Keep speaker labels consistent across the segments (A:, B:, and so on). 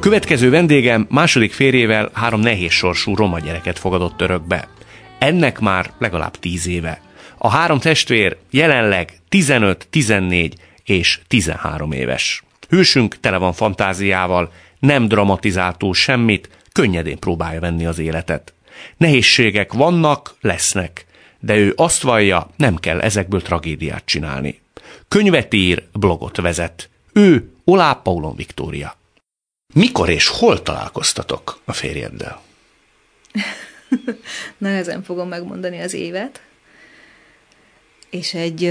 A: Következő vendégem második férjével három nehéz sorsú roma gyereket fogadott örökbe. Ennek már legalább tíz éve. A három testvér jelenleg 15, 14 és 13 éves. Hősünk tele van fantáziával, nem dramatizál túl semmit, könnyedén próbálja venni az életet. Nehézségek vannak, lesznek, de ő azt vallja, nem kell ezekből tragédiát csinálni. Könyvet ír, blogot vezet. Ő Olá Paulon Viktória. Mikor és hol találkoztatok a férjeddel?
B: Nehezen fogom megmondani az évet. És egy,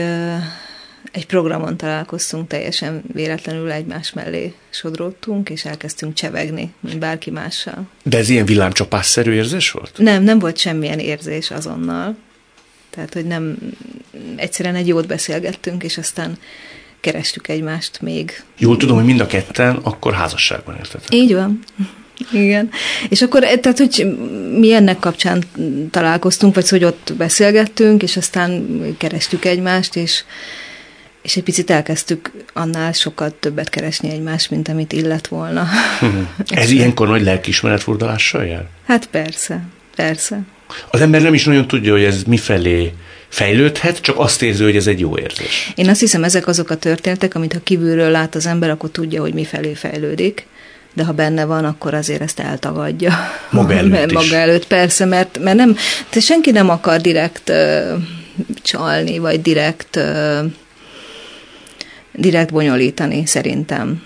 B: egy programon találkoztunk, teljesen véletlenül egymás mellé sodródtunk, és elkezdtünk csevegni, mint bárki mással.
A: De ez ilyen villámcsapásszerű érzés volt?
B: Nem, nem volt semmilyen érzés azonnal. Tehát, hogy nem, egyszerűen egy jót beszélgettünk, és aztán kerestük egymást még.
A: Jól tudom, hogy mind a ketten akkor házasságban éltetek.
B: Így van. Igen. És akkor, eh, tehát, hogy mi ennek kapcsán találkoztunk, vagy hogy ott beszélgettünk, és aztán kerestük egymást, és, és egy picit elkezdtük annál sokkal többet keresni egymást, mint amit illet volna.
A: Ez ilyenkor nagy lelkismeretfordulással jár?
B: Hát persze, persze.
A: Az ember nem is nagyon tudja, hogy ez mifelé fejlődhet, csak azt érzi, hogy ez egy jó érzés.
B: Én azt hiszem, ezek azok a történetek, amit ha kívülről lát az ember, akkor tudja, hogy mifelé fejlődik de ha benne van, akkor azért ezt eltagadja.
A: Maga előtt
B: Maga előtt, persze, mert, mert nem, te senki nem akar direkt uh, csalni, vagy direkt uh, direkt bonyolítani, szerintem.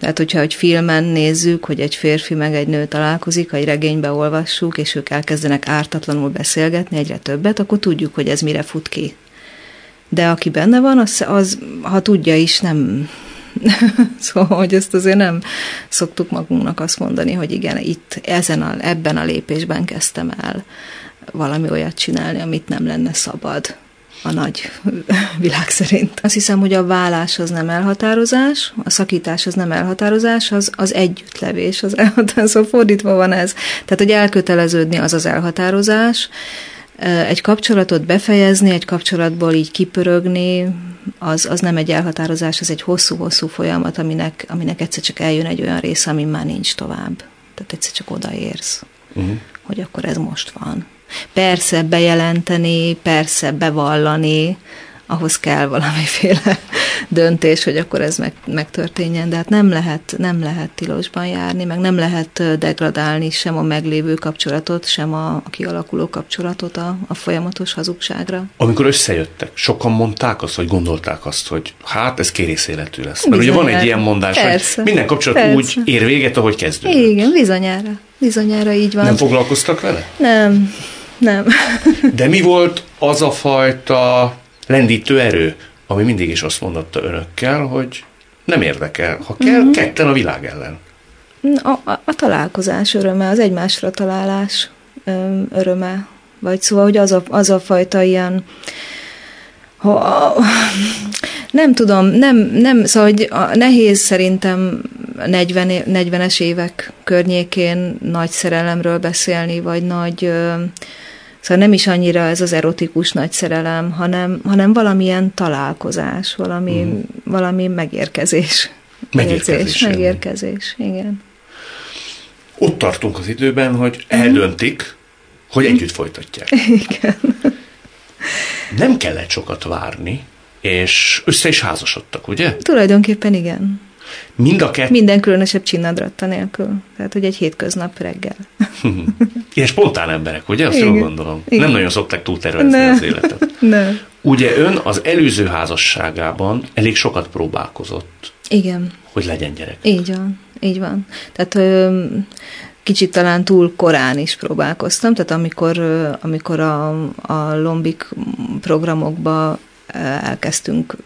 B: Tehát, hogyha egy filmen nézzük, hogy egy férfi meg egy nő találkozik, ha egy regénybe olvassuk, és ők elkezdenek ártatlanul beszélgetni egyre többet, akkor tudjuk, hogy ez mire fut ki. De aki benne van, az, az ha tudja is, nem, szóval, hogy ezt azért nem szoktuk magunknak azt mondani, hogy igen, itt ezen a, ebben a lépésben kezdtem el valami olyat csinálni, amit nem lenne szabad a nagy világ szerint. Azt hiszem, hogy a vállás az nem elhatározás, a szakítás az nem elhatározás, az, az együttlevés, az elhatározás, szóval fordítva van ez. Tehát, hogy elköteleződni az az elhatározás, egy kapcsolatot befejezni, egy kapcsolatból így kipörögni, az, az nem egy elhatározás, az egy hosszú-hosszú folyamat, aminek, aminek egyszer csak eljön egy olyan része, ami már nincs tovább. Tehát egyszer csak odaérsz, uh-huh. hogy akkor ez most van. Persze bejelenteni, persze bevallani, ahhoz kell valamiféle döntés, hogy akkor ez meg, megtörténjen, de hát nem lehet, nem lehet tilosban járni, meg nem lehet degradálni sem a meglévő kapcsolatot, sem a, a kialakuló kapcsolatot a, a folyamatos hazugságra.
A: Amikor összejöttek, sokan mondták azt, hogy gondolták azt, hogy hát ez kérész életű lesz. Mert bizonyára. ugye van egy ilyen mondás, persze, hogy minden kapcsolat persze. úgy ér véget, ahogy kezdődött.
B: Igen, bizonyára. Bizonyára így van.
A: Nem foglalkoztak vele?
B: Nem, nem.
A: De mi volt az a fajta lendítő erő, ami mindig is azt mondotta önökkel, hogy nem érdekel, ha kell, uh-huh. ketten a világ ellen.
B: A, a, a találkozás öröme, az egymásra találás öröme, vagy szóval, hogy az a, az a fajta ilyen, ha, nem tudom, nem, nem, szóval, hogy a, nehéz szerintem 40, 40-es évek környékén nagy szerelemről beszélni, vagy nagy Szóval nem is annyira ez az erotikus nagy szerelem, hanem, hanem valamilyen találkozás, valami, mm. valami megérkezés.
A: Megérkezés.
B: megérkezés, igen.
A: Ott tartunk az időben, hogy eldöntik, hogy együtt folytatják.
B: Igen.
A: Nem kellett sokat várni, és össze is házasodtak, ugye?
B: Tulajdonképpen igen.
A: Mind a kettő...
B: Minden különösebb csinnadratta nélkül. Tehát, hogy egy hétköznap reggel.
A: Ilyen spontán emberek, ugye? Azt jól gondolom. Igen. Nem nagyon szokták túltervezni ne. az életet.
B: Ne.
A: Ugye ön az előző házasságában elég sokat próbálkozott.
B: Igen.
A: Hogy legyen gyerek.
B: Így van. Így van. Tehát ö, kicsit talán túl korán is próbálkoztam, tehát amikor, amikor a, a Lombik programokba elkezdtünk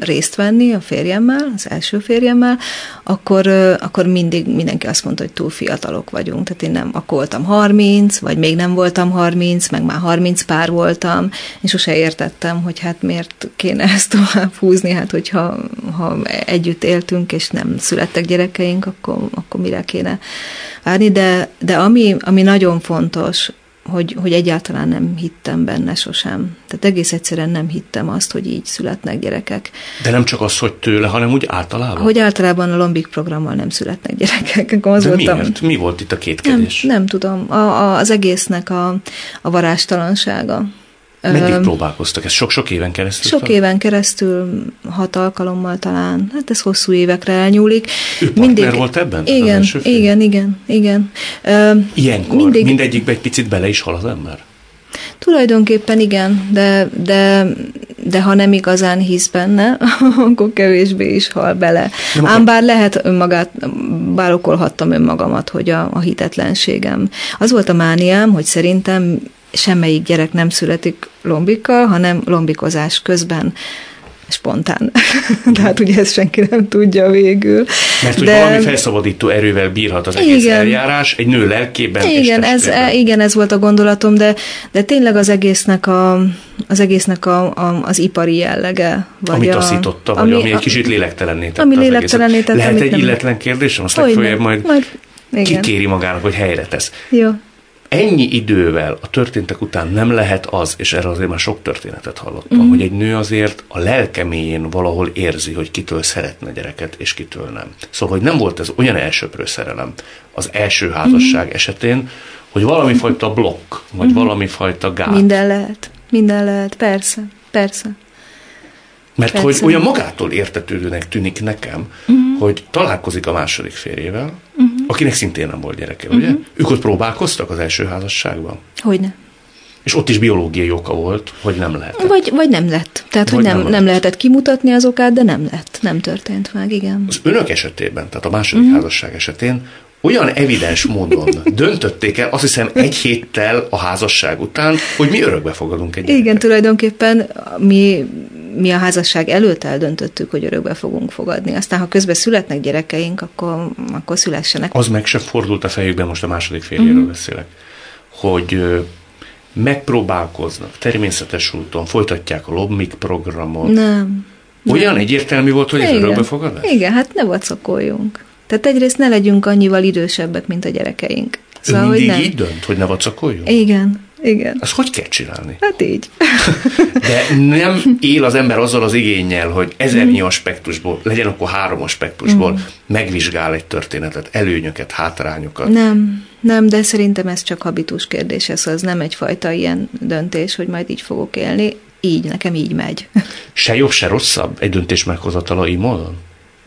B: részt venni a férjemmel, az első férjemmel, akkor, akkor mindig mindenki azt mondta, hogy túl fiatalok vagyunk. Tehát én nem, akkor voltam 30, vagy még nem voltam 30, meg már 30 pár voltam, és sose értettem, hogy hát miért kéne ezt tovább húzni, hát hogyha ha együtt éltünk, és nem születtek gyerekeink, akkor, akkor mire kéne várni, de, de ami, ami nagyon fontos, hogy, hogy egyáltalán nem hittem benne sosem. Tehát egész egyszerűen nem hittem azt, hogy így születnek gyerekek.
A: De nem csak az, hogy tőle, hanem úgy általában?
B: Hogy általában a Lombik programmal nem születnek gyerekek. Az
A: De
B: voltam,
A: miért? Mi volt itt a kétkedés?
B: Nem, nem tudom. A, a, az egésznek a, a varástalansága.
A: Meddig próbálkoztak? Ez sok-sok éven keresztül?
B: Sok éven keresztül, hat alkalommal talán. Hát ez hosszú évekre elnyúlik.
A: Ő mindig volt ebben?
B: Igen, igen, igen, igen.
A: Ilyenkor mindig, mindegyikbe egy picit bele is hal az ember?
B: Tulajdonképpen igen, de, de, de ha nem igazán hisz benne, akkor kevésbé is hal bele. Nem Ám bár lehet önmagát, bár okolhattam önmagamat, hogy a, a hitetlenségem. Az volt a mániám, hogy szerintem semmelyik gyerek nem születik lombikkal, hanem lombikozás közben spontán. Tehát ugye ezt senki nem tudja végül.
A: Mert hogy De... valami felszabadító erővel bírhat az egész igen. eljárás, egy nő lelkében
B: igen, ez, e, igen, ez volt a gondolatom, de, de tényleg az egésznek a, az egésznek a, a, az ipari jellege.
A: Vagy ami taszította, vagy ami, ami egy kicsit lélektelenné tette
B: Ami lélektelenné tette.
A: Lehet egy illetlen kérdésem? Azt legfeljebb majd, majd igen. kikéri magának, hogy helyre tesz.
B: Jó
A: ennyi idővel a történtek után nem lehet az, és erre azért már sok történetet hallottam, mm. hogy egy nő azért a lelkeméjén valahol érzi, hogy kitől szeretne gyereket, és kitől nem. Szóval, hogy nem volt ez olyan elsőprő szerelem az első házasság mm. esetén, hogy valami fajta blokk, vagy mm. valami fajta gát.
B: Minden lehet, minden lehet, persze, persze.
A: Mert Persze. hogy olyan magától értetődőnek tűnik nekem, uh-huh. hogy találkozik a második férjével, uh-huh. Akinek szintén nem volt gyereke, uh-huh. ugye? Ők ott próbálkoztak az első házasságban?
B: Hogyne.
A: És ott is biológiai oka volt, hogy nem lehetett.
B: Vagy, vagy nem lett. Tehát, vagy hogy nem, nem, nem lehetett kimutatni az okát, de nem lett. Nem történt meg, igen.
A: Az önök esetében, tehát a második uh-huh. házasság esetén olyan evidens módon döntötték el, azt hiszem egy héttel a házasság után, hogy mi örökbe fogadunk egy
B: Igen, tulajdonképpen mi, mi a házasság előtt eldöntöttük, hogy örökbe fogunk fogadni. Aztán, ha közben születnek gyerekeink, akkor, akkor szülessenek.
A: Az meg se fordult a fejükben, most a második férjéről mm-hmm. beszélek, hogy megpróbálkoznak természetes úton, folytatják a Lobbmik programot.
B: Nem.
A: Olyan nem. egyértelmű volt, hogy ez örökbefogadás?
B: Igen, hát ne vacakoljunk. Tehát egyrészt ne legyünk annyival idősebbek, mint a gyerekeink.
A: Szóval, mindig hogy nem. így dönt, hogy ne vacakoljon?
B: Igen, igen.
A: Ezt hogy kell csinálni?
B: Hát így.
A: De nem él az ember azzal az igényel, hogy ezernyi mm. aspektusból, legyen akkor három aspektusból, mm. megvizsgál egy történetet, előnyöket, hátrányokat.
B: Nem, nem, de szerintem ez csak habitus kérdés, ez az nem egyfajta ilyen döntés, hogy majd így fogok élni. Így, nekem így megy.
A: Se jobb, se rosszabb egy döntés meghozatala így módon?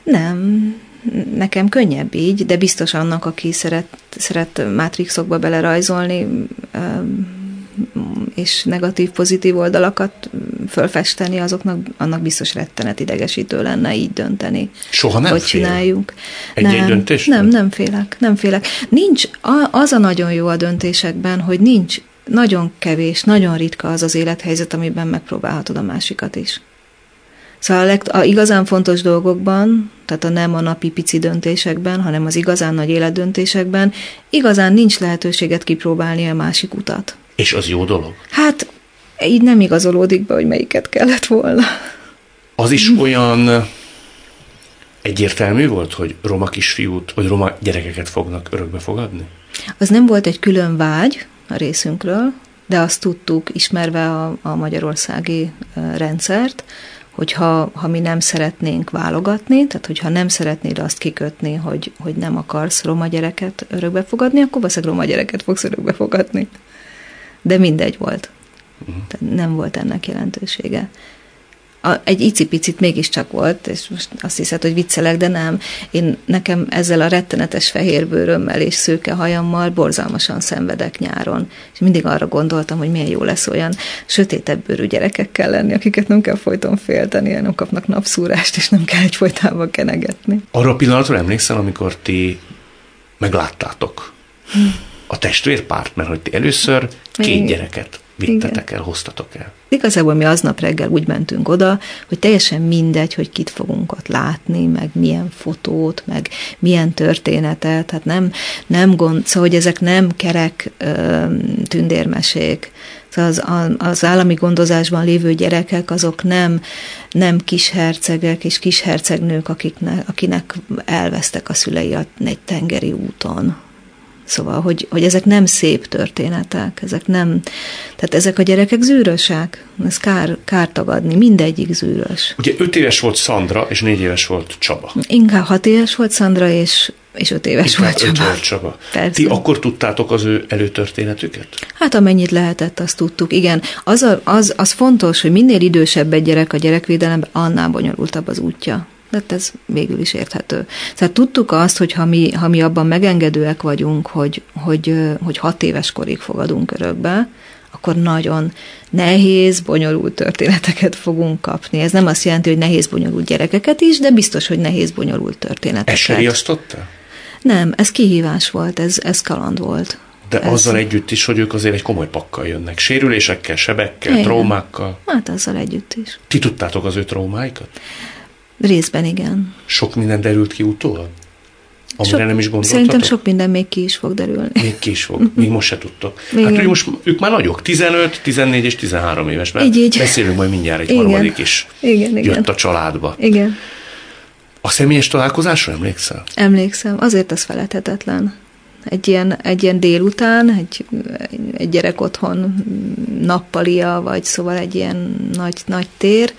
B: Nem, nekem könnyebb így, de biztos annak, aki szeret, szeret mátrixokba belerajzolni, és negatív-pozitív oldalakat fölfesteni, azoknak annak biztos rettenet idegesítő lenne így dönteni.
A: Soha nem
B: hogy fél. csináljuk.
A: Egy-egy nem, döntés?
B: Nem, nem félek, nem félek. Nincs, az a nagyon jó a döntésekben, hogy nincs nagyon kevés, nagyon ritka az az élethelyzet, amiben megpróbálhatod a másikat is. Szóval a, igazán fontos dolgokban, tehát a nem a napi pici döntésekben, hanem az igazán nagy életdöntésekben, igazán nincs lehetőséget kipróbálni a másik utat.
A: És az jó dolog?
B: Hát így nem igazolódik be, hogy melyiket kellett volna.
A: Az is olyan egyértelmű volt, hogy roma kisfiút, vagy roma gyerekeket fognak örökbe fogadni?
B: Az nem volt egy külön vágy a részünkről, de azt tudtuk, ismerve a, a magyarországi rendszert, hogyha ha mi nem szeretnénk válogatni, tehát hogyha nem szeretnéd azt kikötni, hogy, hogy nem akarsz roma gyereket örökbe fogadni, akkor valószínűleg roma gyereket fogsz örökbe fogadni. De mindegy volt. Uh-huh. Tehát nem volt ennek jelentősége a, egy icipicit mégiscsak volt, és most azt hiszed, hogy viccelek, de nem. Én nekem ezzel a rettenetes fehérbőrömmel és szőke hajammal borzalmasan szenvedek nyáron. És mindig arra gondoltam, hogy milyen jó lesz olyan sötétebb bőrű gyerekekkel lenni, akiket nem kell folyton félteni, nem kapnak napszúrást, és nem kell egyfolytában kenegetni.
A: Arra a pillanatra emlékszel, amikor ti megláttátok a testvérpárt, mert hogy ti először két Igen. gyereket vittetek Igen. el, hoztatok el.
B: Igazából mi aznap reggel úgy mentünk oda, hogy teljesen mindegy, hogy kit fogunk ott látni, meg milyen fotót, meg milyen történetet, hát nem, nem gond, szóval, hogy ezek nem kerek ö, tündérmesék. Szóval az, az állami gondozásban lévő gyerekek, azok nem, nem kishercegek és kishercegnők, akiknek, akinek elvesztek a szülei egy tengeri úton Szóval, hogy, hogy ezek nem szép történetek, ezek nem, tehát ezek a gyerekek zűrösek, ez kár, kár tagadni, mindegyik zűrös.
A: Ugye öt éves volt Szandra, és négy éves volt Csaba.
B: Inkább hat éves volt Szandra, és, és öt éves Inkább volt Csaba. Öt
A: Csaba. Persze. Ti akkor tudtátok az ő előtörténetüket?
B: Hát amennyit lehetett, azt tudtuk, igen. Az, a, az, az fontos, hogy minél idősebb egy gyerek a gyerekvédelemben, annál bonyolultabb az útja de hát ez végül is érthető. Tehát tudtuk azt, hogy ha mi, ha mi abban megengedőek vagyunk, hogy, hogy, hogy hat éves korig fogadunk örökbe, akkor nagyon nehéz, bonyolult történeteket fogunk kapni. Ez nem azt jelenti, hogy nehéz, bonyolult gyerekeket is, de biztos, hogy nehéz, bonyolult történeteket. Ez
A: se riasztotta?
B: Nem, ez kihívás volt, ez, ez kaland volt.
A: De ez... azzal együtt is, hogy ők azért egy komoly pakkal jönnek. Sérülésekkel, sebekkel, Igen. traumákkal.
B: Hát azzal együtt is.
A: Ti tudtátok az ő traumáikat?
B: Részben igen.
A: Sok minden derült ki utólag? Amire
B: sok,
A: nem is gondoltatok?
B: Szerintem sok minden még ki is fog derülni.
A: Még ki is fog, még most se tudtok. Igen. Hát hogy most ők már nagyok, 15, 14 és 13 éves, mert így, így. beszélünk majd mindjárt egy igen. harmadik is.
B: Igen, igen.
A: Jött a családba.
B: Igen.
A: A személyes találkozásra emlékszel?
B: Emlékszem, azért az feledhetetlen. Egy ilyen, egy ilyen délután, egy, egy gyerek otthon nappalia, vagy szóval egy ilyen nagy, nagy tér,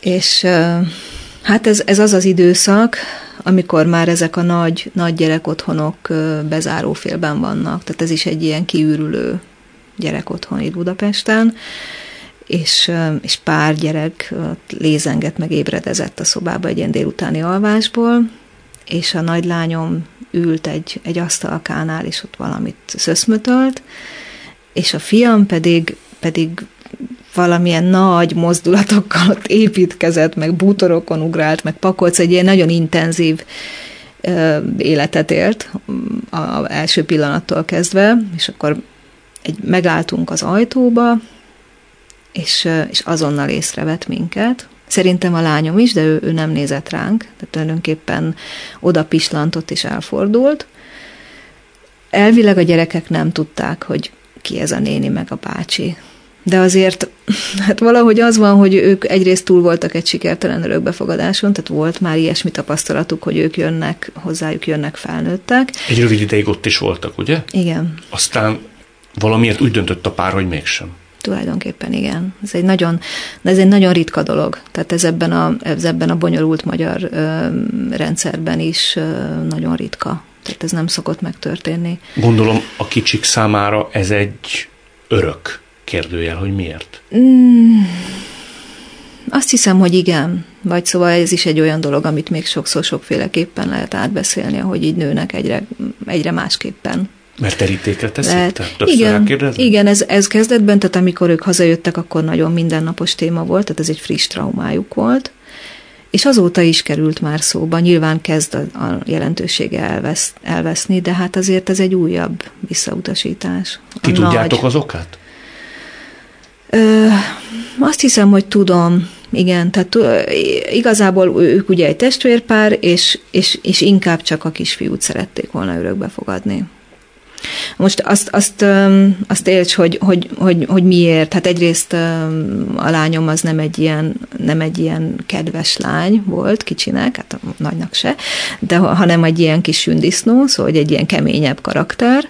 B: és hát ez, ez az az időszak, amikor már ezek a nagy, nagy gyerek otthonok bezárófélben vannak, tehát ez is egy ilyen kiürülő gyerek otthon itt Budapesten, és, és pár gyerek lézenget meg ébredezett a szobába egy ilyen délutáni alvásból, és a nagylányom ült egy, egy asztalkánál, és ott valamit szöszmötölt, és a fiam pedig, pedig valamilyen nagy mozdulatokkal ott építkezett, meg bútorokon ugrált, meg pakolc, egy ilyen nagyon intenzív életet élt a első pillanattól kezdve, és akkor egy, megálltunk az ajtóba, és, és azonnal észrevett minket. Szerintem a lányom is, de ő, ő nem nézett ránk, tehát tulajdonképpen oda pislantott és elfordult. Elvileg a gyerekek nem tudták, hogy ki ez a néni meg a bácsi de azért hát valahogy az van, hogy ők egyrészt túl voltak egy sikertelen örökbefogadáson, tehát volt már ilyesmi tapasztalatuk, hogy ők jönnek, hozzájuk jönnek felnőttek.
A: Egy rövid ideig ott is voltak, ugye?
B: Igen.
A: Aztán valamiért úgy döntött a pár, hogy mégsem.
B: Tulajdonképpen igen. Ez egy nagyon, ez egy nagyon ritka dolog. Tehát ez ebben a, ez ebben a bonyolult magyar ö, rendszerben is ö, nagyon ritka. Tehát ez nem szokott megtörténni.
A: Gondolom a kicsik számára ez egy örök Kérdőjel, hogy miért?
B: Mm, azt hiszem, hogy igen. Vagy szóval ez is egy olyan dolog, amit még sokszor sokféleképpen lehet átbeszélni, ahogy így nőnek egyre, egyre másképpen.
A: Mert terítékre teszik? Lehet.
B: igen, igen ez, ez kezdetben, tehát amikor ők hazajöttek, akkor nagyon mindennapos téma volt, tehát ez egy friss traumájuk volt. És azóta is került már szóba, nyilván kezd a, a jelentősége elvesz, elveszni, de hát azért ez egy újabb visszautasítás.
A: Ti tudjátok nagy... az okát?
B: Ö, azt hiszem, hogy tudom, igen, tehát igazából ők ugye egy testvérpár, és, és, és inkább csak a kisfiút szerették volna örökbe fogadni. Most azt, azt, azt érts, hogy, hogy, hogy, hogy miért. Hát egyrészt a lányom az nem egy, ilyen, nem egy ilyen kedves lány volt kicsinek, hát a nagynak se, de hanem egy ilyen kis sündisznó, szóval egy ilyen keményebb karakter.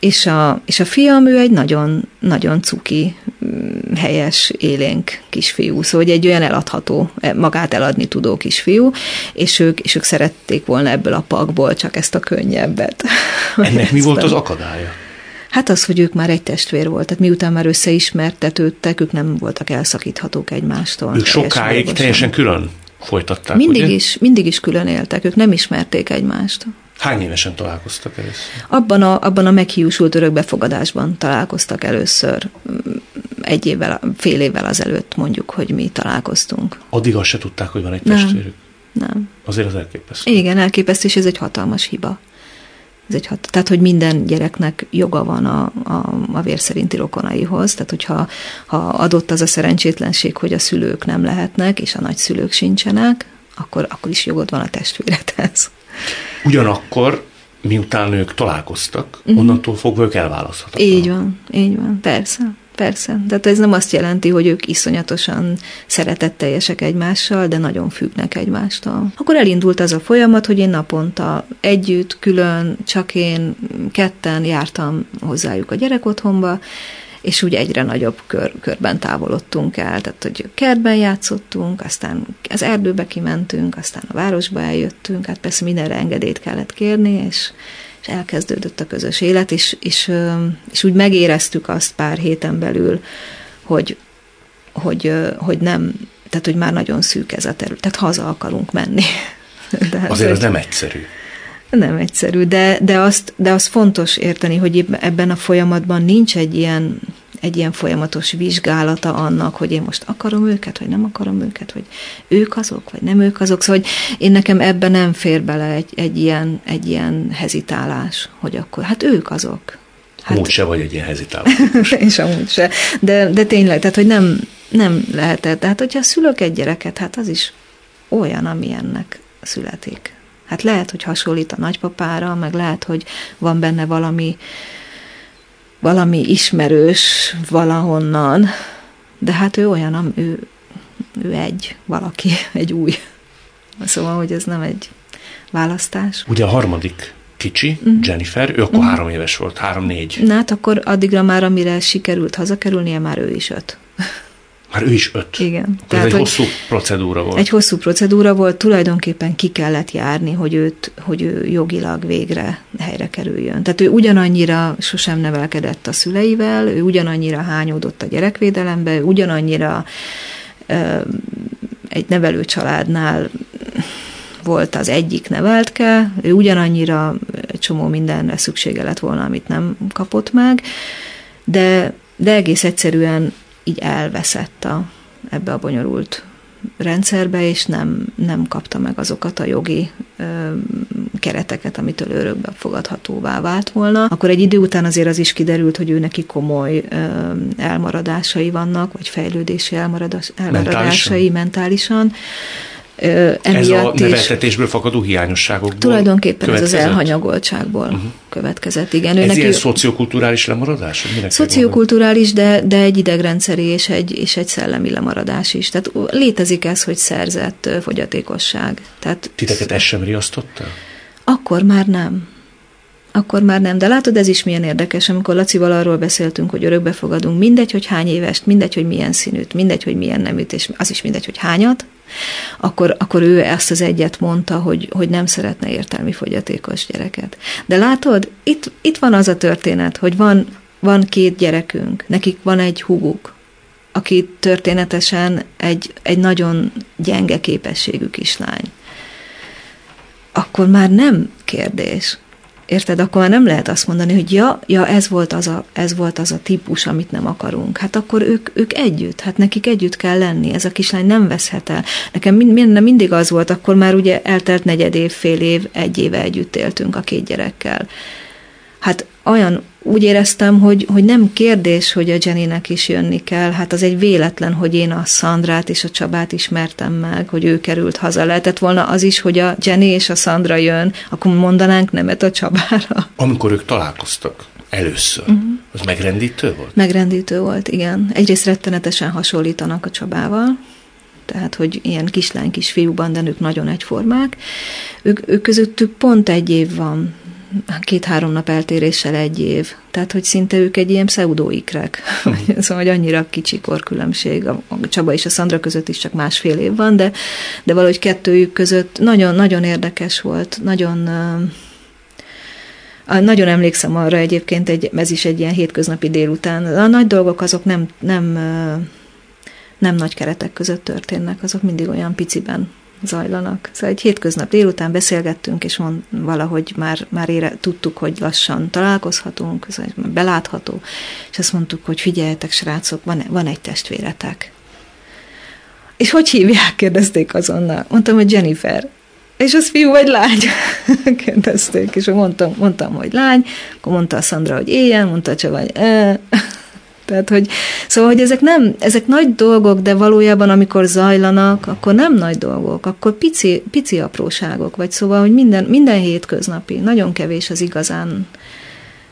B: És a, és a fiam, ő egy nagyon, nagyon cuki, mm, helyes, élénk kisfiú, szóval egy olyan eladható, e, magát eladni tudó kisfiú, és ők, és ők szerették volna ebből a pakból csak ezt a könnyebbet.
A: Ennek mi volt az akadálya?
B: Hát az, hogy ők már egy testvér volt, tehát miután már összeismertetődtek, ők nem voltak elszakíthatók egymástól.
A: Ők sokáig teljesen külön folytatták,
B: mindig
A: ugye?
B: is, mindig is külön éltek, ők nem ismerték egymást.
A: Hány évesen találkoztak először?
B: Abban a, abban a meghiúsult örökbefogadásban találkoztak először, egy évvel, fél évvel azelőtt mondjuk, hogy mi találkoztunk.
A: Addig azt se tudták, hogy van egy testvérük?
B: Nem. nem.
A: Azért az elképesztő.
B: Igen, elképesztő, és ez egy hatalmas hiba. Ez egy hat, tehát, hogy minden gyereknek joga van a, a, a vér szerinti rokonaihoz, tehát hogyha ha adott az a szerencsétlenség, hogy a szülők nem lehetnek, és a nagyszülők sincsenek, akkor, akkor is jogod van a testvéredhez.
A: Ugyanakkor, miután ők találkoztak, uh-huh. onnantól fogva ők elválaszthatatlanok.
B: Így van, így van, persze. persze. Tehát ez nem azt jelenti, hogy ők iszonyatosan szeretetteljesek egymással, de nagyon függnek egymástól. Akkor elindult az a folyamat, hogy én naponta együtt, külön, csak én, ketten jártam hozzájuk a gyerekotthonba, és úgy egyre nagyobb kör, körben távolodtunk el, tehát hogy kertben játszottunk, aztán az erdőbe kimentünk, aztán a városba eljöttünk, hát persze mindenre engedélyt kellett kérni, és, és elkezdődött a közös élet, és, és, és úgy megéreztük azt pár héten belül, hogy, hogy, hogy nem, tehát hogy már nagyon szűk ez a terület, tehát haza akarunk menni.
A: De hát, Azért ez nem egyszerű.
B: Nem egyszerű, de, de, azt, de azt fontos érteni, hogy ebben a folyamatban nincs egy ilyen, egy ilyen folyamatos vizsgálata annak, hogy én most akarom őket, vagy nem akarom őket, hogy ők azok, vagy nem ők azok. Szóval hogy én nekem ebben nem fér bele egy, egy, ilyen, egy ilyen hezitálás, hogy akkor hát ők azok. Hát,
A: amúgy se vagy egy ilyen hezitáló.
B: és amúgy se. De, de tényleg, tehát hogy nem, nem lehetett. Tehát hogyha szülök egy gyereket, hát az is olyan, ami ennek születik. Hát lehet, hogy hasonlít a nagypapára, meg lehet, hogy van benne valami, valami ismerős valahonnan, de hát ő olyan, ő, ő egy, valaki, egy új. Szóval, hogy ez nem egy választás.
A: Ugye a harmadik kicsi, mm. Jennifer, ő akkor mm. három éves volt, három-négy.
B: Na hát akkor addigra már, amire sikerült hazakerülnie, már ő is öt.
A: Már ő is öt.
B: Igen.
A: Tehát, ez egy hosszú procedúra volt.
B: Egy hosszú procedúra volt, tulajdonképpen ki kellett járni, hogy, őt, hogy ő jogilag végre helyre kerüljön. Tehát ő ugyanannyira sosem nevelkedett a szüleivel, ő ugyanannyira hányódott a gyerekvédelembe, ő ugyanannyira ö, egy nevelő családnál volt az egyik neveltke, ő ugyanannyira egy csomó mindenre szüksége lett volna, amit nem kapott meg, de, de egész egyszerűen így elveszett a, ebbe a bonyolult rendszerbe, és nem, nem kapta meg azokat a jogi ö, kereteket, amitől örökbe fogadhatóvá vált volna. Akkor egy idő után azért az is kiderült, hogy ő neki komoly ö, elmaradásai vannak, vagy fejlődési elmaradás, elmaradásai mentálisan. mentálisan
A: ez a neveltetésből fakadó hiányosságokból
B: Tulajdonképpen ez az elhanyagoltságból uh-huh. következett, igen.
A: Ez ilyen szociokulturális lemaradás?
B: Szociokulturális, de, de egy idegrendszeri és egy, és egy szellemi lemaradás is. Tehát létezik ez, hogy szerzett fogyatékosság. Tehát,
A: Titeket ez sem riasztotta?
B: Akkor már nem akkor már nem. De látod, ez is milyen érdekes, amikor Lacival arról beszéltünk, hogy örökbe fogadunk, mindegy, hogy hány évest, mindegy, hogy milyen színűt, mindegy, hogy milyen neműt, és az is mindegy, hogy hányat, akkor, akkor ő ezt az egyet mondta, hogy, hogy nem szeretne értelmi fogyatékos gyereket. De látod, itt, itt van az a történet, hogy van, van két gyerekünk, nekik van egy huguk, aki történetesen egy, egy nagyon gyenge képességű kislány. Akkor már nem kérdés, Érted? Akkor már nem lehet azt mondani, hogy ja, ja ez, volt az a, ez volt az a típus, amit nem akarunk. Hát akkor ők, ők együtt, hát nekik együtt kell lenni, ez a kislány nem veszhet el. Nekem mind, mindig az volt, akkor már ugye eltelt negyed év, fél év, egy éve együtt éltünk a két gyerekkel. Hát olyan úgy éreztem, hogy, hogy nem kérdés, hogy a Jennynek is jönni kell. Hát az egy véletlen, hogy én a Szandrát és a Csabát ismertem meg, hogy ő került haza. Lehetett volna az is, hogy a Jenny és a Szandra jön, akkor mondanánk nemet a Csabára.
A: Amikor ők találkoztak először, uh-huh. az megrendítő volt?
B: Megrendítő volt, igen. Egyrészt rettenetesen hasonlítanak a Csabával, tehát hogy ilyen kislány kisfiúban, de ők nagyon egyformák. Ők, ők közöttük pont egy év van, két-három nap eltéréssel egy év. Tehát, hogy szinte ők egy ilyen pseudoikrek. szóval, hogy annyira kicsi korkülönbség. A Csaba és a Szandra között is csak másfél év van, de, de valahogy kettőjük között nagyon-nagyon érdekes volt. Nagyon nagyon emlékszem arra egyébként, egy, ez is egy ilyen hétköznapi délután. A nagy dolgok azok nem, nem, nem nagy keretek között történnek, azok mindig olyan piciben zajlanak. Szóval egy hétköznap délután beszélgettünk, és mond, valahogy már, már ére, tudtuk, hogy lassan találkozhatunk, szóval belátható, és azt mondtuk, hogy figyeljetek, srácok, van, van egy testvéretek. És hogy hívják? kérdezték azonnal. Mondtam, hogy Jennifer. És az fiú vagy lány? kérdezték, és mondtam, mondtam, hogy lány, akkor mondta a Szandra, hogy éjjel, mondta Csaba, hogy. Tehát, hogy, szóval, hogy ezek nem, ezek nagy dolgok, de valójában, amikor zajlanak, akkor nem nagy dolgok, akkor pici, pici apróságok, vagy. Szóval, hogy minden, minden hétköznapi, nagyon kevés az igazán,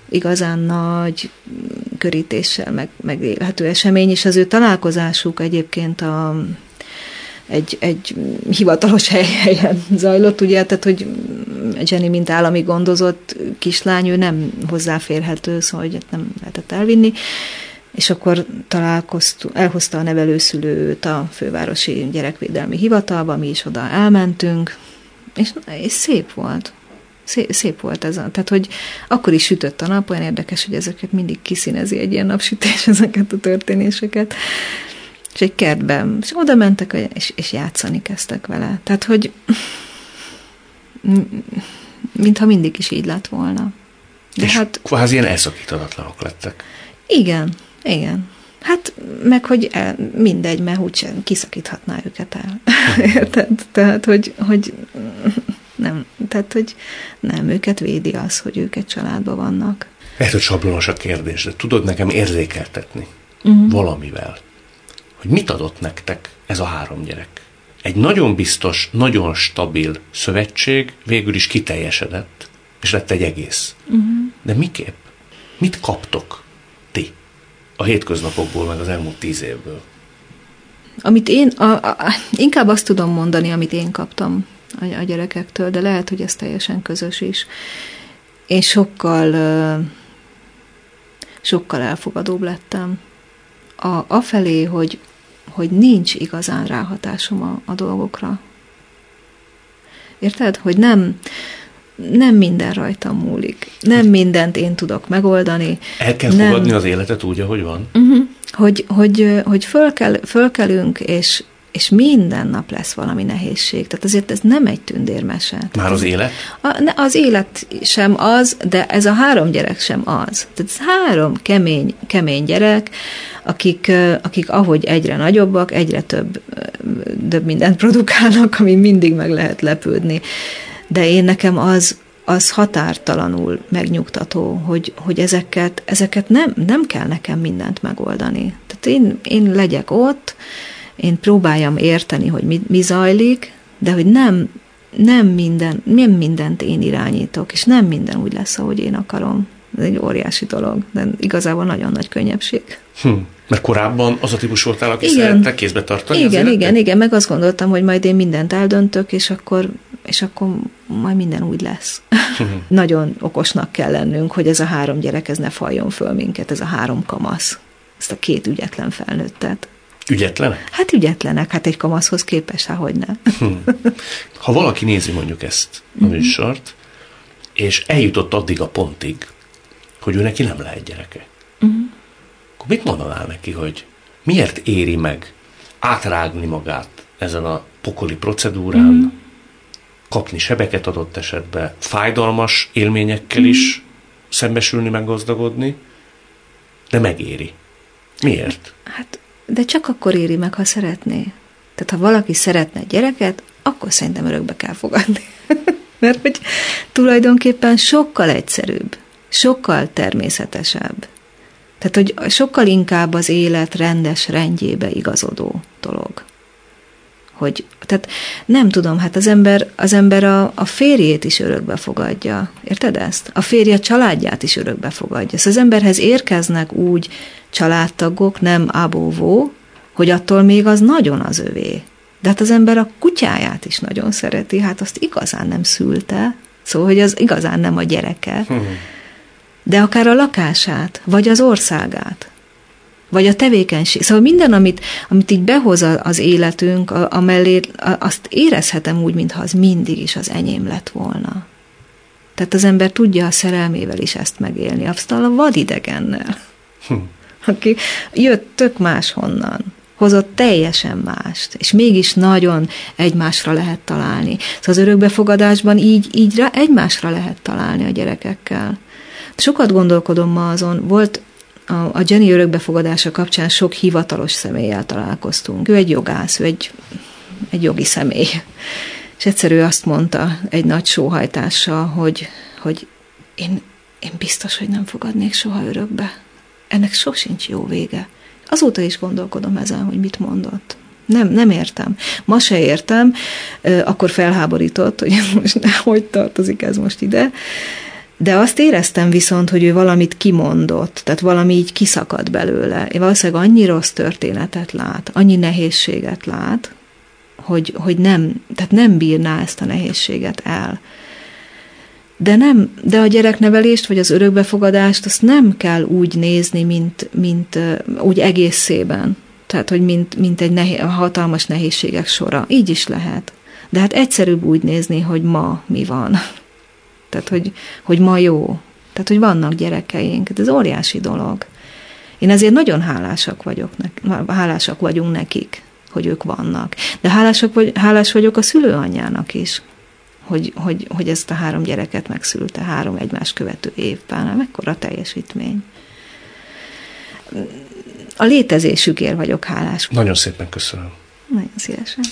B: igazán nagy körítéssel meg, megélhető esemény, és az ő találkozásuk egyébként a, egy, egy hivatalos helyen zajlott, ugye, tehát, hogy Jenny, mint állami gondozott kislány, ő nem hozzáférhető, szóval hogy nem lehetett elvinni, és akkor találkoztunk, elhozta a nevelőszülőt a fővárosi gyerekvédelmi hivatalba, mi is oda elmentünk, és, és szép volt. Szép, szép volt ez. A, tehát, hogy akkor is sütött a nap, olyan érdekes, hogy ezeket mindig kiszínezi egy ilyen napsütés, ezeket a történéseket. És egy kertben, és oda mentek, és, és játszani kezdtek vele. Tehát, hogy mintha mindig is így lett volna.
A: De és hát, kvázi ilyen elszakítatatlanok lettek.
B: Igen, igen. Hát, meg hogy el, mindegy, mert úgyse kiszakíthatná őket el. Érted? Tehát, hogy, hogy nem, tehát, hogy nem, őket védi az, hogy ők egy családban vannak.
A: Ez hogy sablonos a kérdés, de tudod nekem érzékeltetni uh-huh. valamivel, hogy mit adott nektek ez a három gyerek? Egy nagyon biztos, nagyon stabil szövetség végül is kiteljesedett, és lett egy egész. Uh-huh. De miképp? Mit kaptok ti a hétköznapokból, meg az elmúlt tíz évből?
B: Amit én, a, a, inkább azt tudom mondani, amit én kaptam a, a gyerekektől, de lehet, hogy ez teljesen közös is. Én sokkal, sokkal elfogadóbb lettem. A, afelé, hogy, hogy nincs igazán ráhatásom a, a dolgokra. Érted? Hogy nem, nem minden rajtam múlik. Nem mindent én tudok megoldani.
A: El kell nem, fogadni az életet úgy, ahogy van?
B: Uh-huh, hogy, hogy, hogy föl kell, fölkelünk, és, és minden nap lesz valami nehézség. Tehát azért ez nem egy tündérmese.
A: Már az élet?
B: A, ne, az élet sem az, de ez a három gyerek sem az. Tehát ez három kemény, kemény gyerek, akik, akik ahogy egyre nagyobbak, egyre több, több mindent produkálnak, ami mindig meg lehet lepődni. De én nekem az, az határtalanul megnyugtató, hogy, hogy ezeket, ezeket nem, nem kell nekem mindent megoldani. Tehát én, én legyek ott, én próbáljam érteni, hogy mi, mi zajlik, de hogy nem, nem, minden, nem mindent én irányítok, és nem minden úgy lesz, ahogy én akarom. Ez egy óriási dolog, de igazából nagyon nagy könnyebbség.
A: Hm. Mert korábban az a típus voltál, aki igen. szerette kézbe tartani
B: Igen, igen, igen, meg azt gondoltam, hogy majd én mindent eldöntök, és akkor, és akkor majd minden úgy lesz. Nagyon okosnak kell lennünk, hogy ez a három gyerek, ez ne faljon föl minket, ez a három kamasz, ezt a két ügyetlen felnőttet.
A: Ügyetlenek?
B: Hát ügyetlenek, hát egy kamaszhoz képes, hogy ne. Hm.
A: Ha valaki nézi mondjuk ezt a mhm. műsort, és eljutott addig a pontig, hogy ő neki nem lehet gyereke, uh-huh. akkor mit mondanál neki, hogy miért éri meg átrágni magát ezen a pokoli procedúrán, uh-huh. Kapni sebeket adott esetben, fájdalmas élményekkel is szembesülni, meggazdagodni, de megéri. Miért?
B: Hát de csak akkor éri meg, ha szeretné. Tehát ha valaki szeretne gyereket, akkor szerintem örökbe kell fogadni. Mert hogy tulajdonképpen sokkal egyszerűbb, sokkal természetesebb. Tehát, hogy sokkal inkább az élet rendes rendjébe igazodó dolog hogy, tehát nem tudom, hát az ember, az ember a, a férjét is örökbe fogadja. Érted ezt? A férje családját is örökbe fogadja. Szóval az emberhez érkeznek úgy családtagok, nem abóvó, hogy attól még az nagyon az övé. De hát az ember a kutyáját is nagyon szereti, hát azt igazán nem szülte, szóval, hogy az igazán nem a gyereke, hmm. de akár a lakását, vagy az országát vagy a tevékenység. Szóval minden, amit, amit így behoz az életünk, a, a mellé, azt érezhetem úgy, mintha az mindig is az enyém lett volna. Tehát az ember tudja a szerelmével is ezt megélni, aztán a vadidegennel, hm. aki jött tök máshonnan, hozott teljesen mást, és mégis nagyon egymásra lehet találni. Szóval az örökbefogadásban így, így rá egymásra lehet találni a gyerekekkel. Sokat gondolkodom ma azon, volt a, Jenny örökbefogadása kapcsán sok hivatalos személlyel találkoztunk. Ő egy jogász, ő egy, egy jogi személy. És egyszerű azt mondta egy nagy sóhajtással, hogy, hogy én, én biztos, hogy nem fogadnék soha örökbe. Ennek sosincs jó vége. Azóta is gondolkodom ezen, hogy mit mondott. Nem, nem értem. Ma se értem, akkor felháborított, hogy most hogy tartozik ez most ide, De azt éreztem viszont, hogy ő valamit kimondott, tehát valami így kiszakad belőle. Én valószínűleg annyi rossz történetet lát, annyi nehézséget lát, hogy, hogy nem, tehát nem bírná ezt a nehézséget el. De, nem, de a gyereknevelést, vagy az örökbefogadást, azt nem kell úgy nézni, mint, mint úgy egészében. Tehát, hogy mint, mint egy nehéz, hatalmas nehézségek sora. Így is lehet. De hát egyszerűbb úgy nézni, hogy ma mi van. Tehát, hogy, hogy ma jó. Tehát, hogy vannak gyerekeink. Ez óriási dolog. Én ezért nagyon hálásak, vagyok, hálásak vagyunk nekik, hogy ők vannak. De hálásak vagy, hálás vagyok a szülőanyjának is, hogy, hogy, hogy ezt a három gyereket megszülte három egymás követő évben. Mekkora teljesítmény. A létezésükért vagyok hálás.
A: Nagyon szépen köszönöm.
B: Nagyon szívesen.